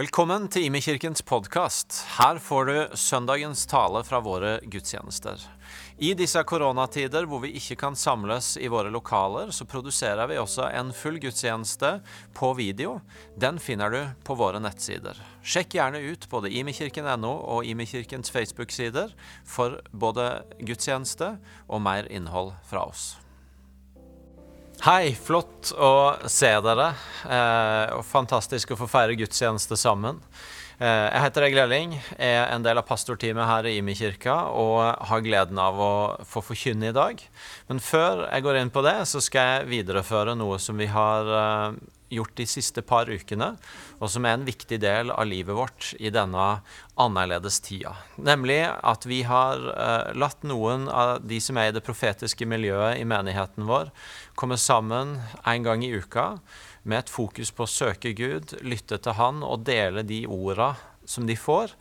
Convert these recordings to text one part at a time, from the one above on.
Velkommen til Imekirkens podkast. Her får du søndagens tale fra våre gudstjenester. I disse koronatider hvor vi ikke kan samles i våre lokaler, så produserer vi også en full gudstjeneste på video. Den finner du på våre nettsider. Sjekk gjerne ut både imekirken.no og Imekirkens Facebook-sider for både gudstjeneste og mer innhold fra oss. Hei, flott å se dere. Eh, og fantastisk å få feire gudstjeneste sammen. Eh, jeg heter Egil Elling, er en del av pastorteamet her i Imi kirka og har gleden av å få forkynne i dag. Men før jeg går inn på det, så skal jeg videreføre noe som vi har eh, gjort de siste par ukene, og som er en viktig del av livet vårt i denne annerledes tida. Nemlig at vi har uh, latt noen av de som er i det profetiske miljøet i menigheten vår, komme sammen en gang i uka med et fokus på å søke Gud, lytte til Han og dele de orda som de får.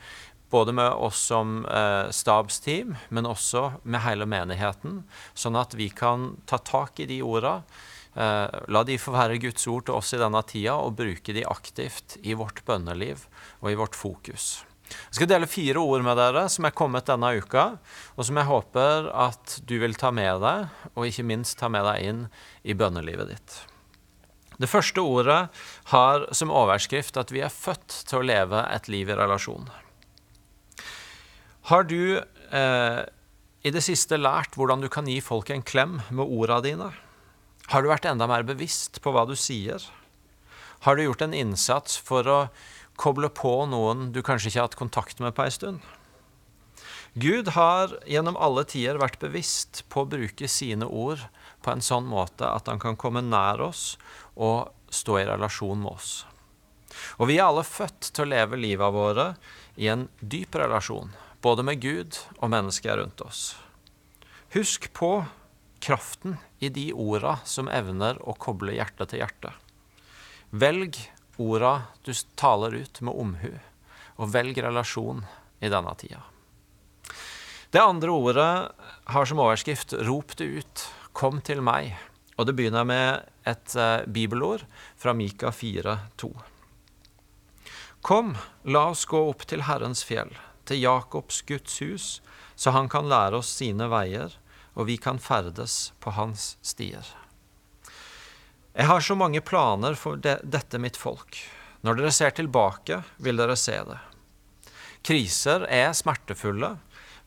Både med oss som eh, stabsteam, men også med hele menigheten. Sånn at vi kan ta tak i de orda, Eh, la de få være Guds ord til oss i denne tida, og bruke de aktivt i vårt bønneliv og i vårt fokus. Jeg skal dele fire ord med dere som er kommet denne uka, og som jeg håper at du vil ta med deg, og ikke minst ta med deg inn i bønnelivet ditt. Det første ordet har som overskrift at vi er født til å leve et liv i relasjon. Har du eh, i det siste lært hvordan du kan gi folk en klem med orda dine? Har du vært enda mer bevisst på hva du sier? Har du gjort en innsats for å koble på noen du kanskje ikke har hatt kontakt med på ei stund? Gud har gjennom alle tider vært bevisst på å bruke sine ord på en sånn måte at han kan komme nær oss og stå i relasjon med oss. Og vi er alle født til å leve livet våre i en dyp relasjon, både med Gud og mennesker rundt oss. Husk på kraften i de orda som evner å koble hjerte til hjerte. Velg orda du taler ut med omhu, og velg relasjon i denne tida. Det andre ordet har som overskrift 'Rop det ut, kom til meg', og det begynner med et uh, bibelord fra Mika 4,2. Kom, la oss gå opp til Herrens fjell, til Jakobs Guds hus, så han kan lære oss sine veier og vi kan ferdes på hans stier. Jeg har så mange planer for de, dette mitt folk. Når dere ser tilbake, vil dere se det. Kriser er smertefulle,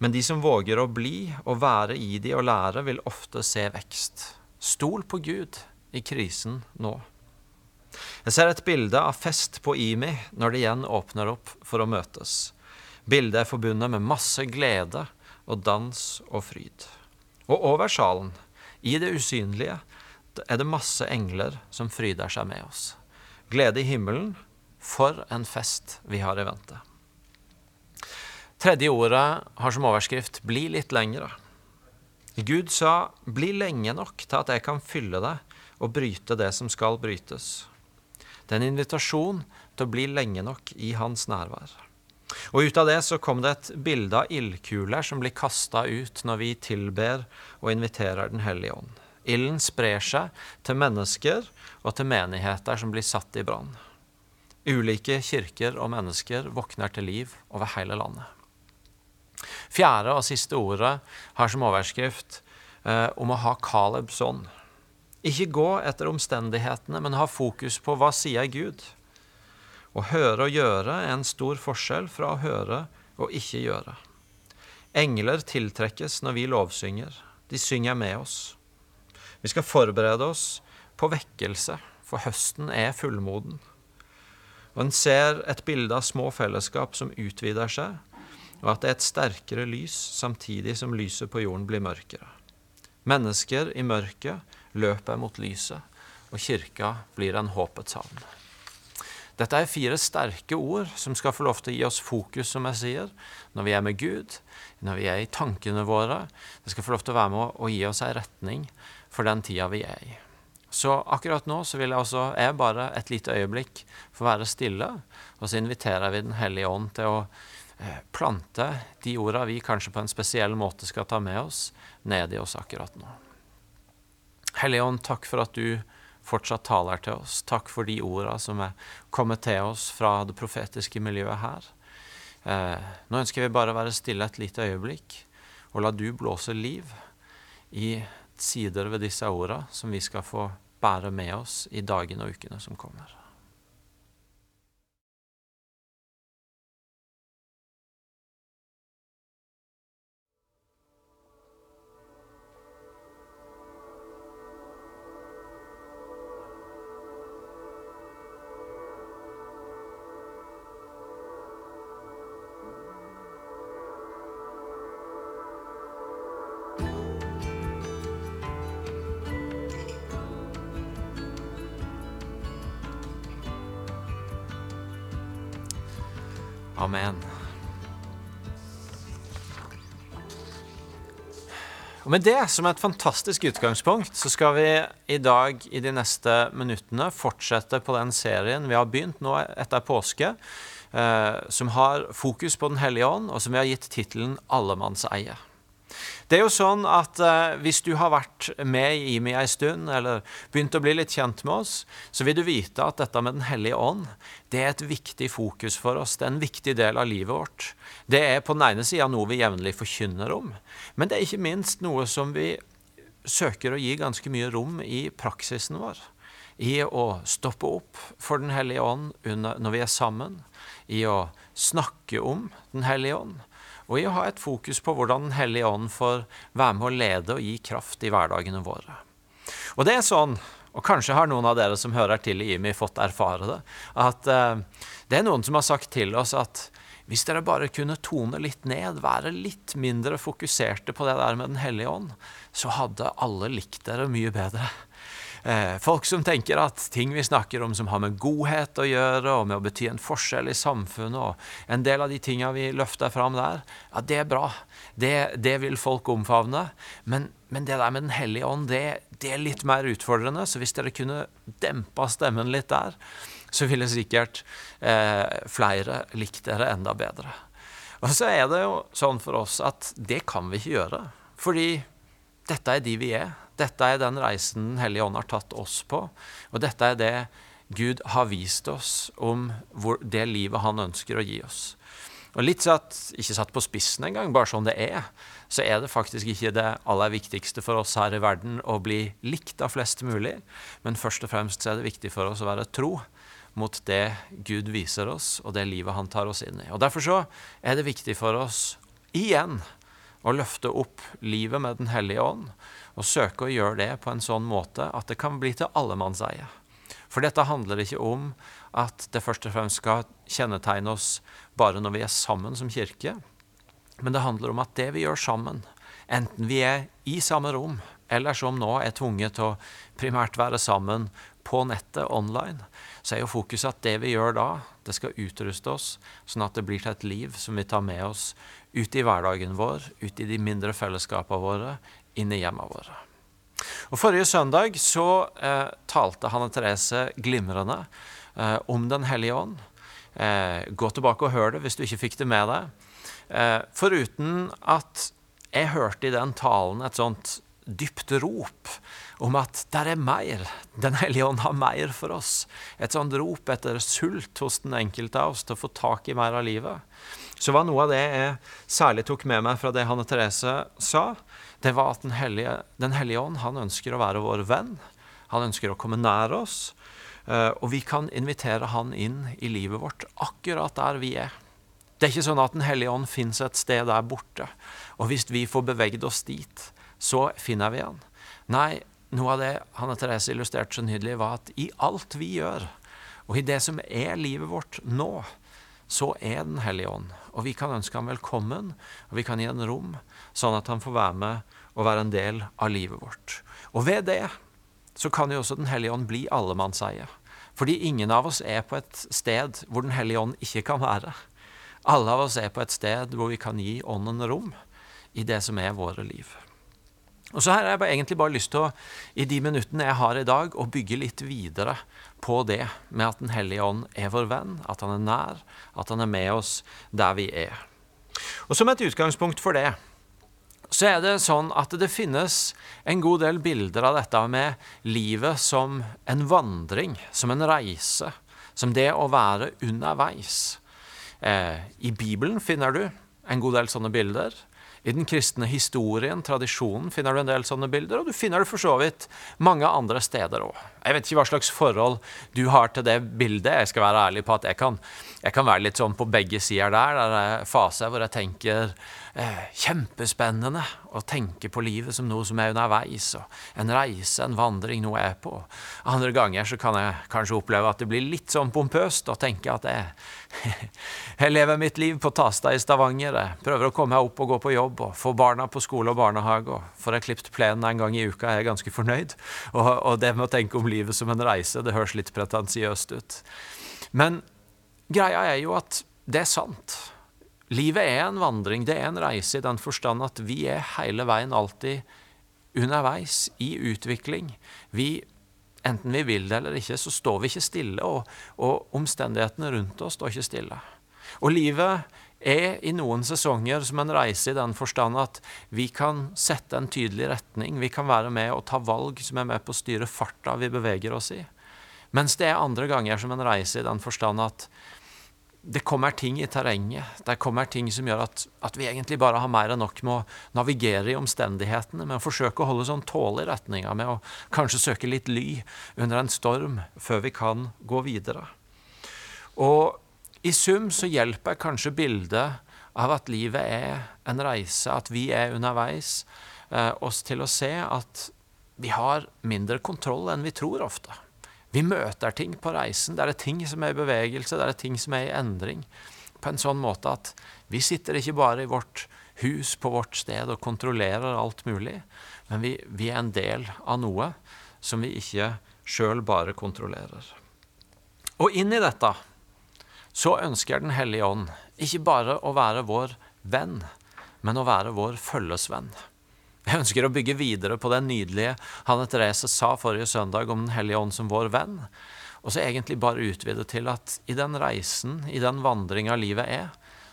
men de som våger å bli og være i de og lære, vil ofte se vekst. Stol på Gud i krisen nå. Jeg ser et bilde av fest på IMI når det igjen åpner opp for å møtes. Bildet er forbundet med masse glede og dans og fryd. Og over salen, i det usynlige, er det masse engler som fryder seg med oss. Glede i himmelen. For en fest vi har i vente. Tredje ordet har som overskrift 'bli litt lengre'. Gud sa 'bli lenge nok til at jeg kan fylle deg og bryte det som skal brytes'. Det er en invitasjon til å bli lenge nok i hans nærvær. Og ut av det så kom det et bilde av ildkuler som blir kasta ut når vi tilber og inviterer Den hellige ånd. Ilden sprer seg til mennesker og til menigheter som blir satt i brann. Ulike kirker og mennesker våkner til liv over hele landet. Fjerde og siste ordet har som overskrift eh, om å ha Kalebs ånd. Ikke gå etter omstendighetene, men ha fokus på hva sier Gud. Å høre og gjøre er en stor forskjell fra å høre og ikke gjøre. Engler tiltrekkes når vi lovsynger. De synger med oss. Vi skal forberede oss på vekkelse, for høsten er fullmoden. Og en ser et bilde av små fellesskap som utvider seg, og at det er et sterkere lys samtidig som lyset på jorden blir mørkere. Mennesker i mørket løper mot lyset, og kirka blir en håpets havn. Dette er fire sterke ord som skal få lov til å gi oss fokus, som jeg sier, når vi er med Gud, når vi er i tankene våre. Det skal få lov til å være med å gi oss en retning for den tida vi er i. Så akkurat nå så vil jeg også jeg bare et lite øyeblikk få være stille, og så inviterer vi Den hellige ånd til å eh, plante de orda vi kanskje på en spesiell måte skal ta med oss, ned i oss akkurat nå. Hellige ånd, takk for at du fortsatt taler til oss. Takk for de orda som er kommet til oss fra det profetiske miljøet her. Eh, nå ønsker vi bare å være stille et lite øyeblikk og la du blåse liv i sider ved disse orda som vi skal få bære med oss i dagene og ukene som kommer. Amen. Og Med det som et fantastisk utgangspunkt så skal vi i dag i de neste minuttene fortsette på den serien vi har begynt nå etter påske, eh, som har fokus på Den hellige ånd, og som vi har gitt tittelen 'Allemannseie'. Det er jo sånn at eh, Hvis du har vært med i IMI ei stund, eller begynt å bli litt kjent med oss, så vil du vite at dette med Den hellige ånd det er et viktig fokus for oss. Det er en viktig del av livet vårt. Det er på den ene sida noe vi jevnlig forkynner om, men det er ikke minst noe som vi søker å gi ganske mye rom i praksisen vår. I å stoppe opp for Den hellige ånd når vi er sammen. I å snakke om Den hellige ånd og i å ha et fokus på hvordan Den hellige ånd får være med å lede og gi kraft i hverdagene våre. Og det er sånn, og kanskje har noen av dere som hører til i IMI, fått erfare det, at uh, det er noen som har sagt til oss at hvis dere bare kunne tone litt ned, være litt mindre fokuserte på det der med Den hellige ånd, så hadde alle likt dere mye bedre. Eh, folk som tenker at ting vi snakker om som har med godhet å gjøre, og med å bety en forskjell i samfunnet, og en del av de tinga vi løfter fram der, ja, det er bra. Det, det vil folk omfavne. Men, men, det der med Den hellige ånd, det, det, er litt mer utfordrende. Så hvis dere kunne dempa stemmen litt der, så ville sikkert eh, flere likt dere enda bedre. Og så er det jo sånn for oss at det kan vi ikke gjøre. Fordi dette er de vi er. Dette er den reisen Den hellige ånd har tatt oss på. Og dette er det Gud har vist oss om det livet han ønsker å gi oss. Og litt satt, Ikke satt på spissen engang, bare sånn det er, så er det faktisk ikke det aller viktigste for oss her i verden å bli likt av flest mulig, men først og fremst så er det viktig for oss å være tro mot det Gud viser oss, og det livet han tar oss inn i. Og Derfor så er det viktig for oss igjen å løfte opp livet med Den hellige ånd og søke å gjøre det på en sånn måte at det kan bli til allemannseie. For dette handler ikke om at det først og fremst skal kjennetegne oss bare når vi er sammen som kirke, men det handler om at det vi gjør sammen, enten vi er i samme rom, eller som nå er tvunget til å primært være sammen på nettet online, så er jo fokuset at det vi gjør da, det skal utruste oss, sånn at det blir til et liv som vi tar med oss ut i hverdagen vår, ute i de mindre fellesskapene våre, inn i hjemmene våre. Og Forrige søndag så eh, talte Hanne Therese glimrende eh, om Den hellige ånd. Eh, gå tilbake og hør det hvis du ikke fikk det med deg. Eh, foruten at jeg hørte i den talen et sånt dypt rop om at der er mer. Den hellige ånd har mer for oss. Et sånt rop etter sult hos den enkelte av oss til å få tak i mer av livet. Så var noe av det jeg særlig tok med meg fra det Hanne Therese sa, det var at Den hellige, den hellige ånd han ønsker å være vår venn. Han ønsker å komme nær oss. Eh, og vi kan invitere han inn i livet vårt akkurat der vi er. Det er ikke sånn at Den hellige ånd fins et sted der borte. Og hvis vi får beveget oss dit, så finner vi han. Nei, noe av det Hanne Therese illustrerte så nydelig, var at i alt vi gjør, og i det som er livet vårt nå, så er Den hellige ånd. Og vi kan ønske ham velkommen, og vi kan gi ham rom, sånn at han får være med og være en del av livet vårt. Og ved det så kan jo også Den hellige ånd bli allemannseie. Fordi ingen av oss er på et sted hvor Den hellige ånd ikke kan være. Alle av oss er på et sted hvor vi kan gi Ånden rom i det som er våre liv. Og så har jeg egentlig bare lyst til å, i de minuttene jeg har i dag, å bygge litt videre på det med at Den hellige ånd er vår venn, at han er nær, at han er med oss der vi er. Og som et utgangspunkt for det, så er det sånn at det finnes en god del bilder av dette med livet som en vandring, som en reise, som det å være underveis. Eh, I Bibelen finner du en god del sånne bilder. I den kristne historien, tradisjonen, finner du en del sånne bilder, og du finner det for så vidt mange andre steder òg. Jeg vet ikke hva slags forhold du har til det bildet. Jeg skal være ærlig på at jeg kan, jeg kan være litt sånn på begge sider der. Det er en fase hvor jeg tenker eh, kjempespennende å tenke på livet som noe som er underveis, og en reise, en vandring, noe jeg er på. Andre ganger så kan jeg kanskje oppleve at det blir litt sånn pompøst å tenke at jeg, jeg lever mitt liv på Tasta i Stavanger. Jeg prøver å komme meg opp og gå på jobb og få barna på skole og barnehage. og Får jeg klipt plenen en gang i uka, er jeg ganske fornøyd. Og, og det med å tenke om livet som en reise, det høres litt pretensiøst ut. Men greia er jo at det er sant. Livet er en vandring, det er en reise i den forstand at vi er hele veien alltid underveis i utvikling. Vi, enten vi vil det eller ikke, så står vi ikke stille, og, og omstendighetene rundt oss står ikke stille. Og livet er i noen sesonger som en reise i den forstand at vi kan sette en tydelig retning, vi kan være med og ta valg som er med på å styre farta vi beveger oss i. Mens det er andre ganger som en reise i den forstand at det kommer ting i terrenget. Det kommer ting som gjør at, at, vi egentlig bare har mer enn nok med å navigere i omstendighetene, med å forsøke å holde sånn tåle i retninga, med å kanskje søke litt ly under en storm før vi kan gå videre. Og i sum så hjelper kanskje bildet av at livet er en reise, at vi er underveis, eh, oss til å se at vi har mindre kontroll enn vi tror ofte. Vi møter ting på reisen. Det er ting som er i bevegelse, det er ting som er i endring. På en sånn måte at vi sitter ikke bare i vårt hus på vårt sted og kontrollerer alt mulig, men vi, vi er en del av noe som vi ikke sjøl bare kontrollerer. Og inn i dette så ønsker Den hellige ånd ikke bare å være vår venn, men å være vår følgesvenn. Jeg ønsker å bygge videre på det nydelige Hanne Therese sa forrige søndag om Den hellige ånd som vår venn, og så egentlig bare utvide til at i den reisen, i den vandringa livet er,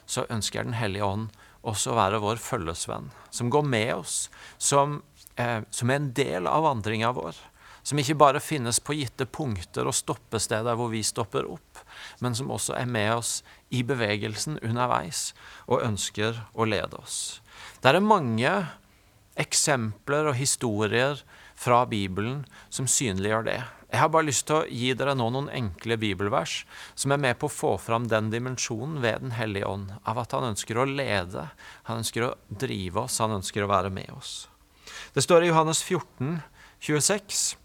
så ønsker Den hellige ånd også å være vår følgesvenn, som går med oss, som, eh, som er en del av vandringa vår. Som ikke bare finnes på gitte punkter og stoppesteder hvor vi stopper opp, men som også er med oss i bevegelsen underveis og ønsker å lede oss. Det er mange eksempler og historier fra Bibelen som synliggjør det. Jeg har bare lyst til å gi dere nå noen enkle bibelvers som er med på å få fram den dimensjonen ved Den hellige ånd, av at han ønsker å lede, han ønsker å drive oss, han ønsker å være med oss. Det står i Johannes 14, 26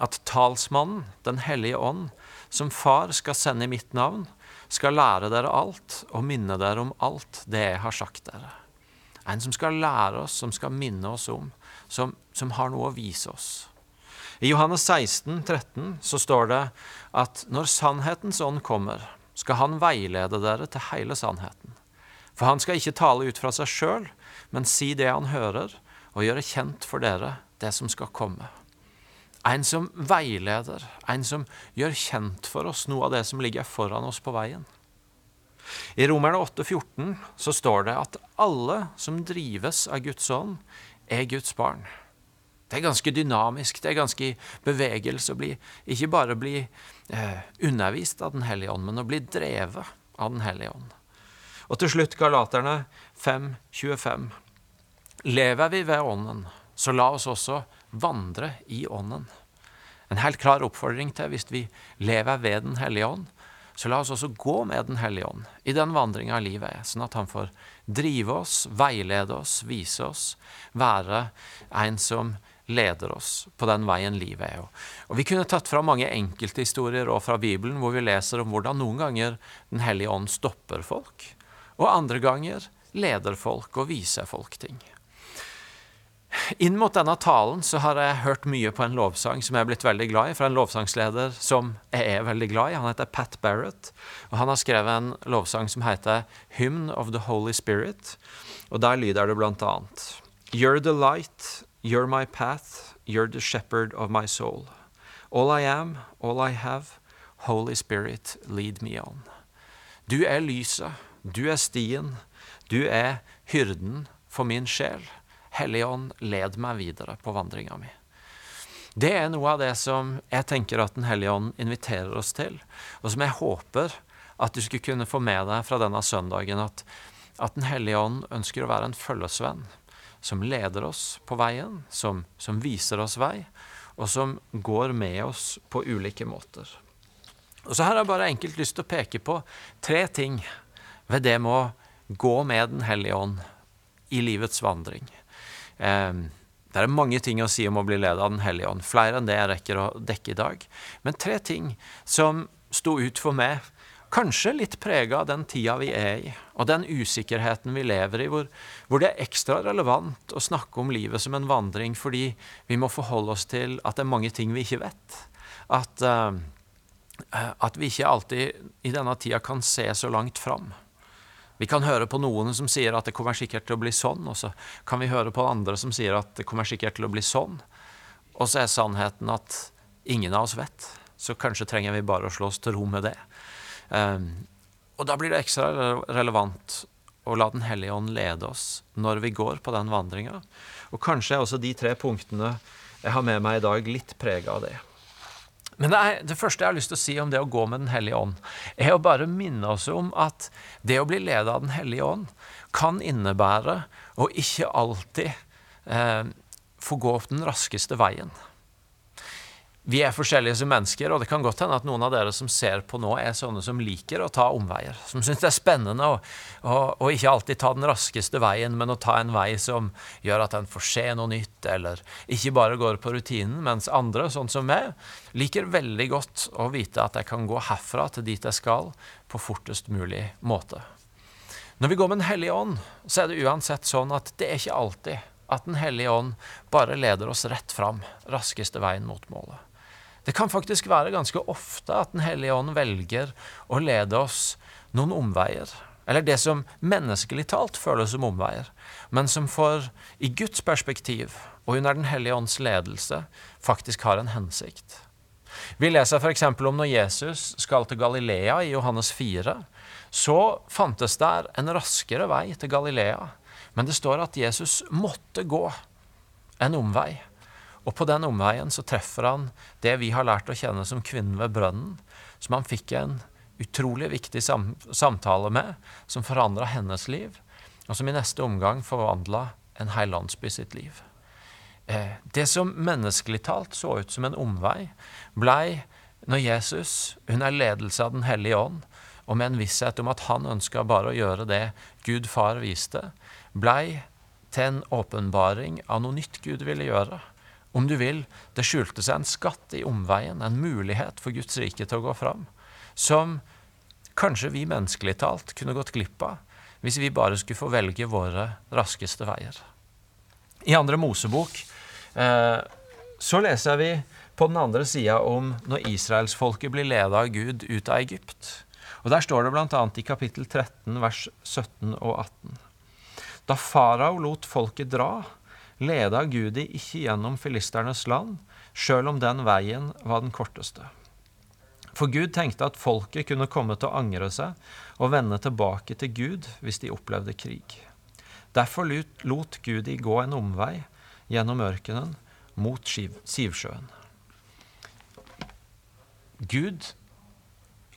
at talsmannen, Den hellige ånd, som far skal sende i mitt navn, skal lære dere alt og minne dere om alt det jeg har sagt dere. En som skal lære oss, som skal minne oss om, som, som har noe å vise oss. I Johannes 16, 13 så står det at når sannhetens ånd kommer, skal han veilede dere til hele sannheten. For han skal ikke tale ut fra seg sjøl, men si det han hører, og gjøre kjent for dere det som skal komme. En som veileder, en som gjør kjent for oss noe av det som ligger foran oss på veien. I Romerne 8,14 så står det at alle som drives av Guds ånd, er Guds barn. Det er ganske dynamisk, det er ganske i bevegelse å bli Ikke bare bli eh, undervist av Den hellige ånd, men å bli drevet av Den hellige ånd. Og til slutt Galaterne 5,25. Lever vi ved Ånden, så la oss også vandre i Ånden. En helt klar oppfordring til hvis vi lever ved Den hellige ånd, så la oss også gå med Den hellige ånd i den vandringa livet er, sånn at han får drive oss, veilede oss, vise oss, være en som leder oss på den veien livet er. Og Vi kunne tatt fram mange enkelthistorier fra Bibelen hvor vi leser om hvordan noen ganger Den hellige ånd stopper folk, og andre ganger leder folk og viser folk ting. Inn mot denne talen så har jeg hørt mye på en lovsang som jeg er blitt veldig glad i, fra en lovsangsleder som jeg er veldig glad i. Han heter Pat Barrett, og han har skrevet en lovsang som heter Hymn of the Holy Spirit, og der lyder det blant annet You're the light, you're my path, you're the shepherd of my soul. All I am, all I have, Holy Spirit, lead me on. Du er lyset, du er stien, du er hyrden for min sjel. Hellige Ånd, led meg videre på vandringa mi. Det er noe av det som jeg tenker at Den hellige ånd inviterer oss til, og som jeg håper at du skulle kunne få med deg fra denne søndagen, at, at Den hellige ånd ønsker å være en følgesvenn som leder oss på veien, som, som viser oss vei, og som går med oss på ulike måter. Og så Her har jeg bare enkelt lyst til å peke på tre ting ved det med å gå med Den hellige ånd i livets vandring. Eh, det er mange ting å si om å bli ledet av Den hellige ånd, flere enn det jeg rekker å dekke i dag. Men tre ting som sto ut for meg, kanskje litt prega av den tida vi er i, og den usikkerheten vi lever i, hvor, hvor, det er ekstra relevant å snakke om livet som en vandring fordi vi må forholde oss til at det er mange ting vi ikke vet. At, uh, at vi ikke alltid i denne tida kan se så langt fram. Vi kan høre på noen som sier at det kommer sikkert til å bli sånn, og så kan vi høre på andre som sier at det kommer sikkert til å bli sånn. Og så er sannheten at ingen av oss vet. Så kanskje trenger vi bare å slå oss til ro med det. Um, og da blir det ekstra relevant å la Den hellige ånd lede oss når vi går på den vandringa. Og kanskje er også de tre punktene jeg har med meg i dag, litt prega av det. Men det, er, det, første jeg har lyst til å si om det å gå med Den hellige ånd, er å bare minne oss om at det å bli ledet av Den hellige ånd kan innebære å ikke alltid eh, få gå opp den raskeste veien. Vi er forskjellige som mennesker, og det kan godt hende at noen av dere som ser på nå, er sånne som liker å ta omveier. Som syns det er spennende å, å, å, ikke alltid ta den raskeste veien, men å ta en vei som gjør at en får se noe nytt, eller ikke bare går på rutinen. Mens andre, sånn som meg, liker veldig godt å vite at jeg kan gå herfra til dit jeg skal, på fortest mulig måte. Når vi går med Den hellige ånd, så er det uansett sånn at det er ikke alltid at Den hellige ånd bare leder oss rett fram, raskeste veien mot målet. Det kan faktisk være ganske ofte at Den hellige ånd velger å lede oss noen omveier. Eller det som menneskelig talt føles som omveier, men som for, i Guds perspektiv og under Den hellige ånds ledelse faktisk har en hensikt. Vi leser f.eks. om når Jesus skal til Galilea i Johannes 4. Så fantes der en raskere vei til Galilea, men det står at Jesus måtte gå en omvei og på den omveien så treffer han det vi har lært å kjenne som kvinnen ved brønnen, som han fikk en utrolig viktig sam samtale med, som forandra hennes liv, og som i neste omgang forvandla en hel landsby sitt liv. Eh, det som menneskelig talt så ut som en omvei, blei når Jesus, under ledelse av Den hellige ånd, og med en visshet om at han ønska bare å gjøre det Gud far viste, blei til en åpenbaring av noe nytt Gud ville gjøre om du vil, det skjulte seg en skatt i omveien, en mulighet for Guds rike til å gå fram, som kanskje vi menneskelig talt kunne gått glipp av hvis vi bare skulle få velge våre raskeste veier. I andre Mosebok eh, så leser vi på den andre sida om når israelsfolket blir ledet av Gud ut av Egypt. Og Der står det bl.a. i kapittel 13, vers 17 og 18. Da farao lot folket dra, leda Gud de ikke gjennom filisternes land, sjøl om den veien var den korteste. For Gud tenkte at folket kunne komme til å angre seg og vende tilbake til Gud hvis de opplevde krig. Derfor lot Gud de gå en omvei gjennom ørkenen mot Sivsjøen. Gud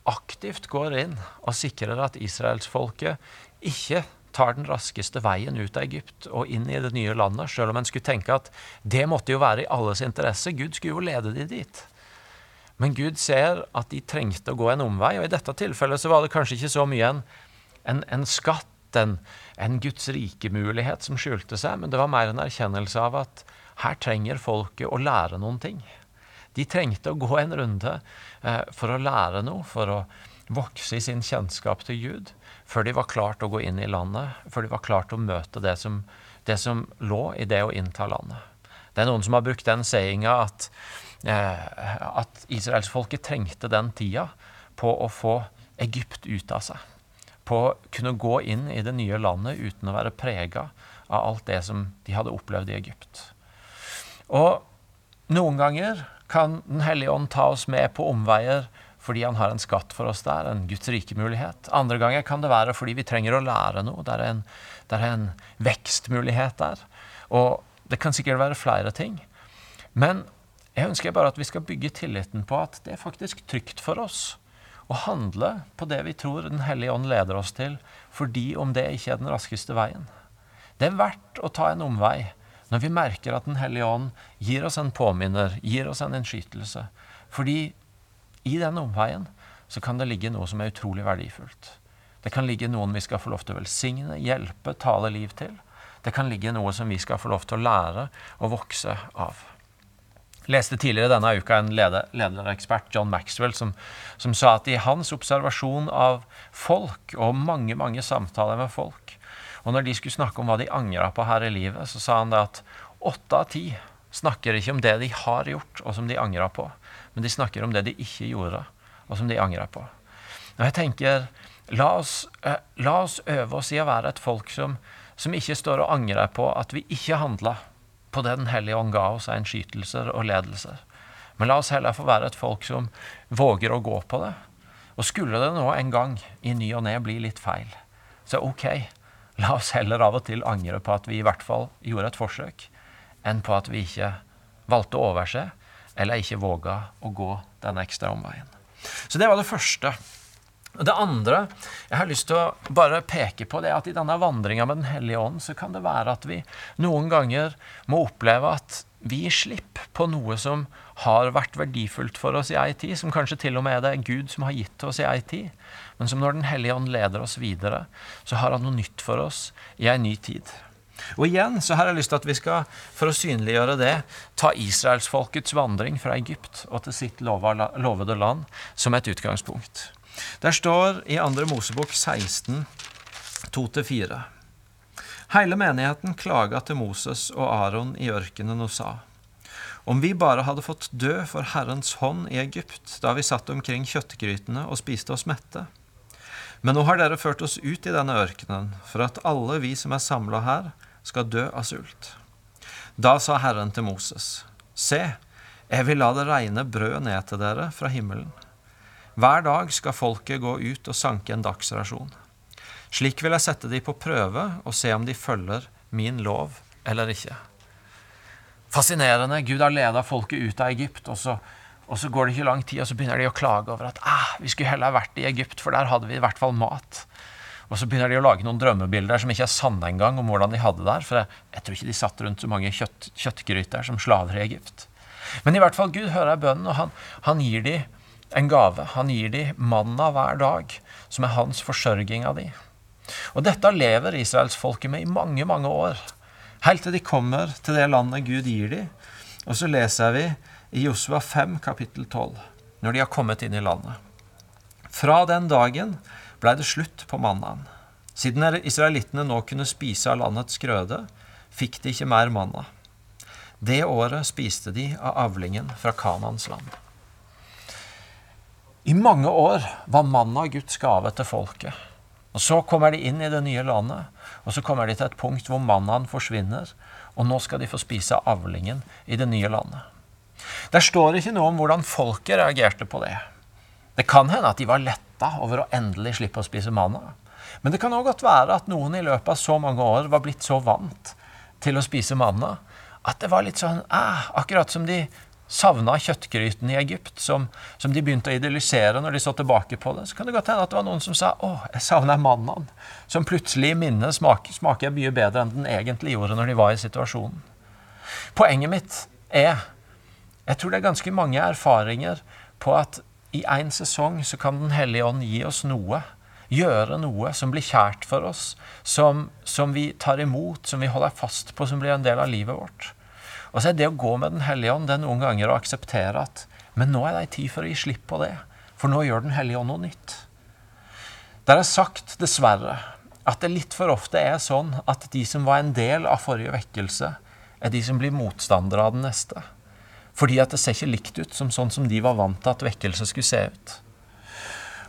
aktivt går inn og sikrer at israelsfolket ikke tar den raskeste veien ut av Egypt og inn i det nye landet, sjøl om en skulle tenke at det måtte jo være i alles interesse. Gud skulle jo lede de dit. Men Gud ser at de trengte å gå en omvei, og i dette tilfellet så var det kanskje ikke så mye en, en, en skatt, en, en Guds rike-mulighet som skjulte seg, men det var mer en erkjennelse av at her trenger folket å lære noen ting. De trengte å gå en runde eh, for å lære noe, for å vokse i sin kjennskap til Gud før de var klart å gå inn i landet, før de var klart å møte det som, det som lå i det å innta landet. Det er noen som har brukt den sayinga at, eh, at israelsfolket trengte den tida på å få Egypt ut av seg. På å kunne gå inn i det nye landet uten å være prega av alt det som de hadde opplevd i Egypt. Og noen ganger kan Den hellige ånd ta oss med på omveier fordi han har en skatt for oss der, en Guds rike mulighet. Andre ganger kan det være fordi vi trenger å lære noe. Det er en, det er en vekstmulighet der. Og det kan sikkert være flere ting. Men jeg ønsker bare at vi skal bygge tilliten på at det er faktisk trygt for oss å handle på det vi tror Den hellige ånd leder oss til, fordi om det ikke er den raskeste veien. Det er verdt å ta en omvei når vi merker at Den hellige ånd gir oss en påminner, gir oss en innskytelse. Fordi i den omveien så kan det ligge noe som er utrolig verdifullt. Det kan ligge noen vi skal få lov til å velsigne, hjelpe, tale liv til. Det kan ligge noe som vi skal få lov til å lære og vokse av. Jeg leste tidligere denne uka en lederekspert, John Maxwell, som, som sa at i hans observasjon av folk og mange, mange samtaler med folk, og når de skulle snakke om hva de angra på her i livet, så sa han det at åtte av ti snakker ikke om det de har gjort, og som de angra på, men de snakker om det de ikke gjorde, og som de angrer på. Og jeg tenker, la oss, eh, la oss, øve oss i å være et folk som, som ikke står og angrer på at vi ikke handla på det Den hellige ånd ga oss av innskytelser og ledelser. Men la oss heller få være et folk som våger å gå på det. Og skulle det nå en gang i ny og ne bli litt feil, så ok, la oss heller av og til angre på at vi i hvert fall gjorde et forsøk, enn på at vi ikke valgte å overse eller ikke våga å gå den ekstra omveien. Så det var det første. Det andre jeg har lyst til å bare peke på, det er at i denne vandringa med Den hellige ånd så kan det være at vi noen ganger må oppleve at vi gir slipp på noe som har vært verdifullt for oss i ei tid, som kanskje til og med er det Gud som har gitt til oss i ei tid, men som når Den hellige ånd leder oss videre, så har han noe nytt for oss i ei ny tid. Og igjen så har jeg lyst til at vi skal, for å synliggjøre det, ta israelsfolkets vandring fra Egypt og til sitt lovede land som et utgangspunkt. Der står i 2. Mosebok 16, 2-4. Hele menigheten klaga til Moses og Aron i ørkenen og sa:" Om vi bare hadde fått dø for Herrens hånd i Egypt da vi satt omkring kjøttgrytene og spiste oss mette. Men nå har dere ført oss ut i denne ørkenen for at alle vi som er samla her, skal dø av sult. Da sa Herren til Moses, Se, jeg vil la det regne brød ned til dere fra himmelen. Hver dag skal folket gå ut og sanke en dagsrasjon. Slik vil jeg sette de på prøve og se om de følger min lov eller ikke. Fascinerende. Gud har leda folket ut av Egypt, og så, og så, går det ikke lang tid, og så begynner de å klage over at ah, vi skulle heller vært i Egypt, for der hadde vi i hvert fall mat. Og så begynner de å lage noen drømmebilder som ikke er sanne engang, om hvordan de hadde det der. For jeg, jeg, tror ikke de satt rundt så mange kjøtt, kjøttgryter som slaver i Egypt. Men i hvert fall Gud hører bønnen, og han, han gir dem en gave. Han gir dem manna hver dag, som er hans forsørging av dem. Og dette lever israelsfolket med i mange, mange år. Helt til de kommer til det landet Gud gir dem. Og så leser vi i Josua 5, kapittel 12, når de har kommet inn i landet. Fra den dagen blei det slutt på mannaen. Siden israelittene nå kunne spise av landets grøde, fikk de ikke mer manna. Det året spiste de av avlingen fra Kanans land. I mange år var manna Guds gave til folket. Og Så kommer de inn i det nye landet, og så kommer de til et punkt hvor mannaen forsvinner, og nå skal de få spise avlingen i det nye landet. Der står ikke noe om hvordan folket reagerte på det. Det kan hende at de var lette letta over å endelig slippe å spise manna. Men det kan òg godt være at noen i løpet av så mange år var blitt så vant til å spise manna at det var litt sånn eh, Akkurat som de savna kjøttgryten i Egypt, som, som, de begynte å idyllisere når de så tilbake på det. Så kan det godt hende at det var noen som sa 'Å, jeg savner mannaen', som plutselig i minnet smaker, smaker mye bedre enn den egentlig gjorde når de var i situasjonen. Poenget mitt er Jeg tror det er ganske mange erfaringer på at i én sesong så kan Den hellige ånd gi oss noe. Gjøre noe som blir kjært for oss, som, som, vi tar imot, som vi holder fast på, som blir en del av livet vårt. Og så er det å gå med Den hellige ånd det er noen ganger å akseptere at men nå er det tid for å gi slipp på det, for nå gjør Den hellige ånd noe nytt. Der er sagt, dessverre, at det litt for ofte er sånn at de som var en del av forrige vekkelse, er de som blir motstandere av den neste. Fordi at det ser ikke likt ut som sånn som de var vant til at vekkelse skulle se ut.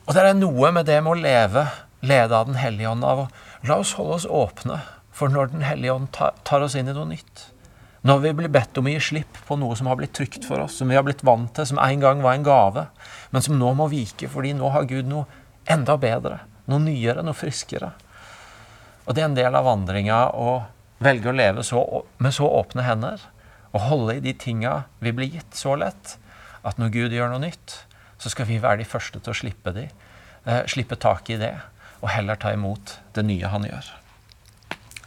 Og det er noe med det med å leve, ledet av Den hellige ånd, av la oss holde oss åpne for når Den hellige ånd tar oss inn i noe nytt. Når vi blir bedt om å gi slipp på noe som har blitt trygt for oss, som vi har blitt vant til, som en gang var en gave, men som nå må vike fordi nå har Gud noe enda bedre, noe nyere, noe friskere. Og det er en del av vandringa å velge å leve så, med så åpne hender og holde i de tinga vi blir gitt så lett, at når Gud gjør noe nytt, så skal vi være de første til å slippe, de, eh, slippe tak i det, og heller ta imot det nye han gjør.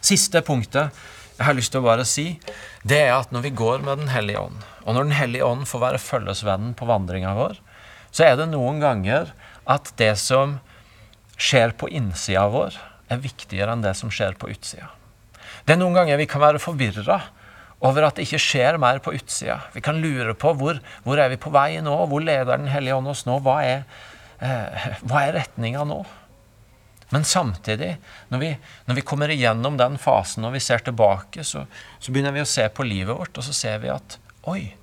Siste punktet jeg har lyst til å bare si, det er at når vi går med Den hellige ånd, og når Den hellige ånd får være følgesvennen på vandringa vår, så er det noen ganger at det som skjer på innsida vår, er viktigere enn det som skjer på utsida. Det er noen ganger vi kan være forvirra over at det ikke skjer mer på utsida. Vi kan lure på hvor, hvor er vi på vei nå, hvor leder Den hellige ånd oss nå? Hva er, eh, er retninga nå? Men samtidig, når vi, når vi, kommer igjennom den fasen, og vi ser tilbake, så, så, begynner vi å se på livet vårt, og så ser vi at oi,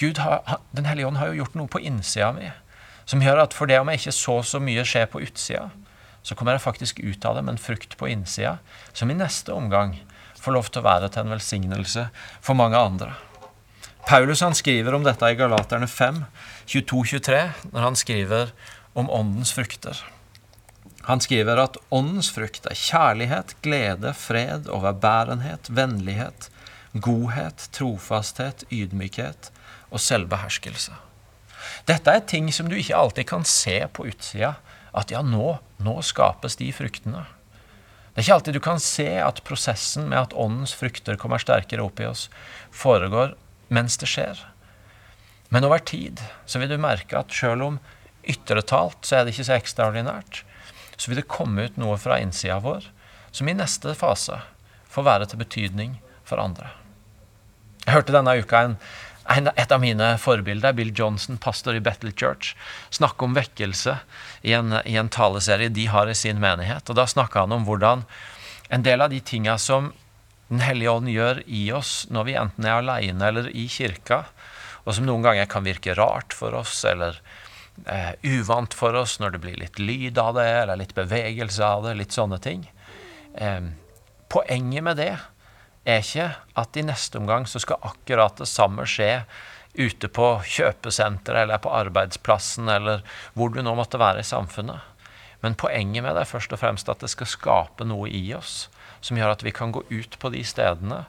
Gud har, Den hellige ånd har jo gjort noe på innsida mi som gjør at for det om jeg ikke så så mye skjer på utsida, så kommer jeg faktisk ut av det med en frukt på innsida, som i neste omgang får lov til å være til en velsignelse for mange andre. Paulus han skriver om dette i Galaterne 5, 22-23, når han skriver om åndens frukter. Han skriver at åndens frukt er kjærlighet, glede, fred, overbærenhet, vennlighet, godhet, trofasthet, ydmykhet og selvbeherskelse. Dette er ting som du ikke alltid kan se på utsida. At ja, nå, nå skapes de fruktene. Det er ikke alltid du kan se at prosessen med at åndens frukter kommer sterkere opp i oss, foregår mens det skjer. Men over tid så vil du merke at sjøl om ytre talt så er det ikke så ekstraordinært, så vil det komme ut noe fra innsida vår som i neste fase får være til betydning for andre. Jeg hørte denne uka en, et av mine forbilder, Bill Johnson, pastor i Bethel Church, snakker om vekkelse i en, i en taleserie de har i sin menighet. Og Da snakka han om hvordan en del av de tinga som Den hellige ånd gjør i oss når vi enten er aleine eller i kirka, og som noen ganger kan virke rart for oss, eller eh, uvant for oss når det blir litt lyd av det, eller litt bevegelse av det, litt sånne ting. Eh, poenget med det er ikke at i neste omgang så skal akkurat det samme skje ute på kjøpesenteret eller på arbeidsplassen eller hvor du nå måtte være i samfunnet. Men poenget med det er først og fremst at det skal skape noe i oss som gjør at vi kan gå ut på de stedene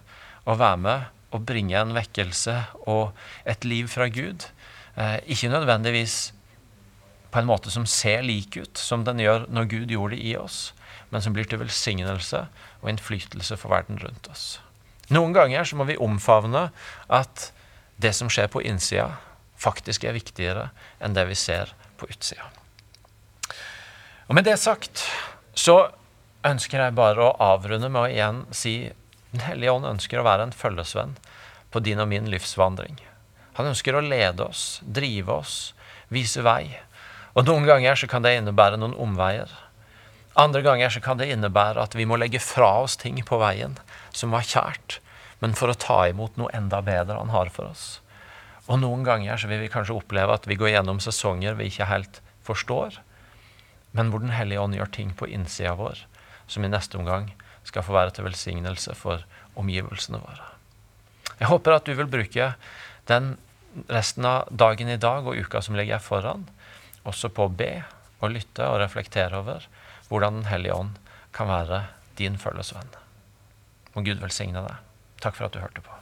og være med og bringe en vekkelse og et liv fra Gud. Eh, ikke nødvendigvis på en måte som ser lik ut som den gjør når Gud gjorde det i oss, men som blir til velsignelse og innflytelse for verden rundt oss. Noen ganger så må vi omfavne at det som skjer på innsida, faktisk er viktigere enn det vi ser på utsida. Og Med det sagt så ønsker jeg bare å avrunde med å igjen si Den hellige ånd ønsker å være en følgesvenn på din og min livsvandring. Han ønsker å lede oss, drive oss, vise vei. Og noen ganger så kan det innebære noen omveier. Andre ganger så kan det innebære at vi må legge fra oss ting på veien som var kjært, men for å ta imot noe enda bedre han har for oss. Og noen ganger så vil vi kanskje oppleve at vi går gjennom sesonger vi ikke helt forstår, men hvor Den hellige ånd gjør ting på innsida vår som i neste omgang skal få være til velsignelse for omgivelsene våre. Jeg håper at du vil bruke den resten av dagen i dag og uka som ligger foran, også på å be og lytte og reflektere over hvordan Den hellige ånd kan være din følgesvenn. Må Gud velsigne deg. Takk for at du hørte på.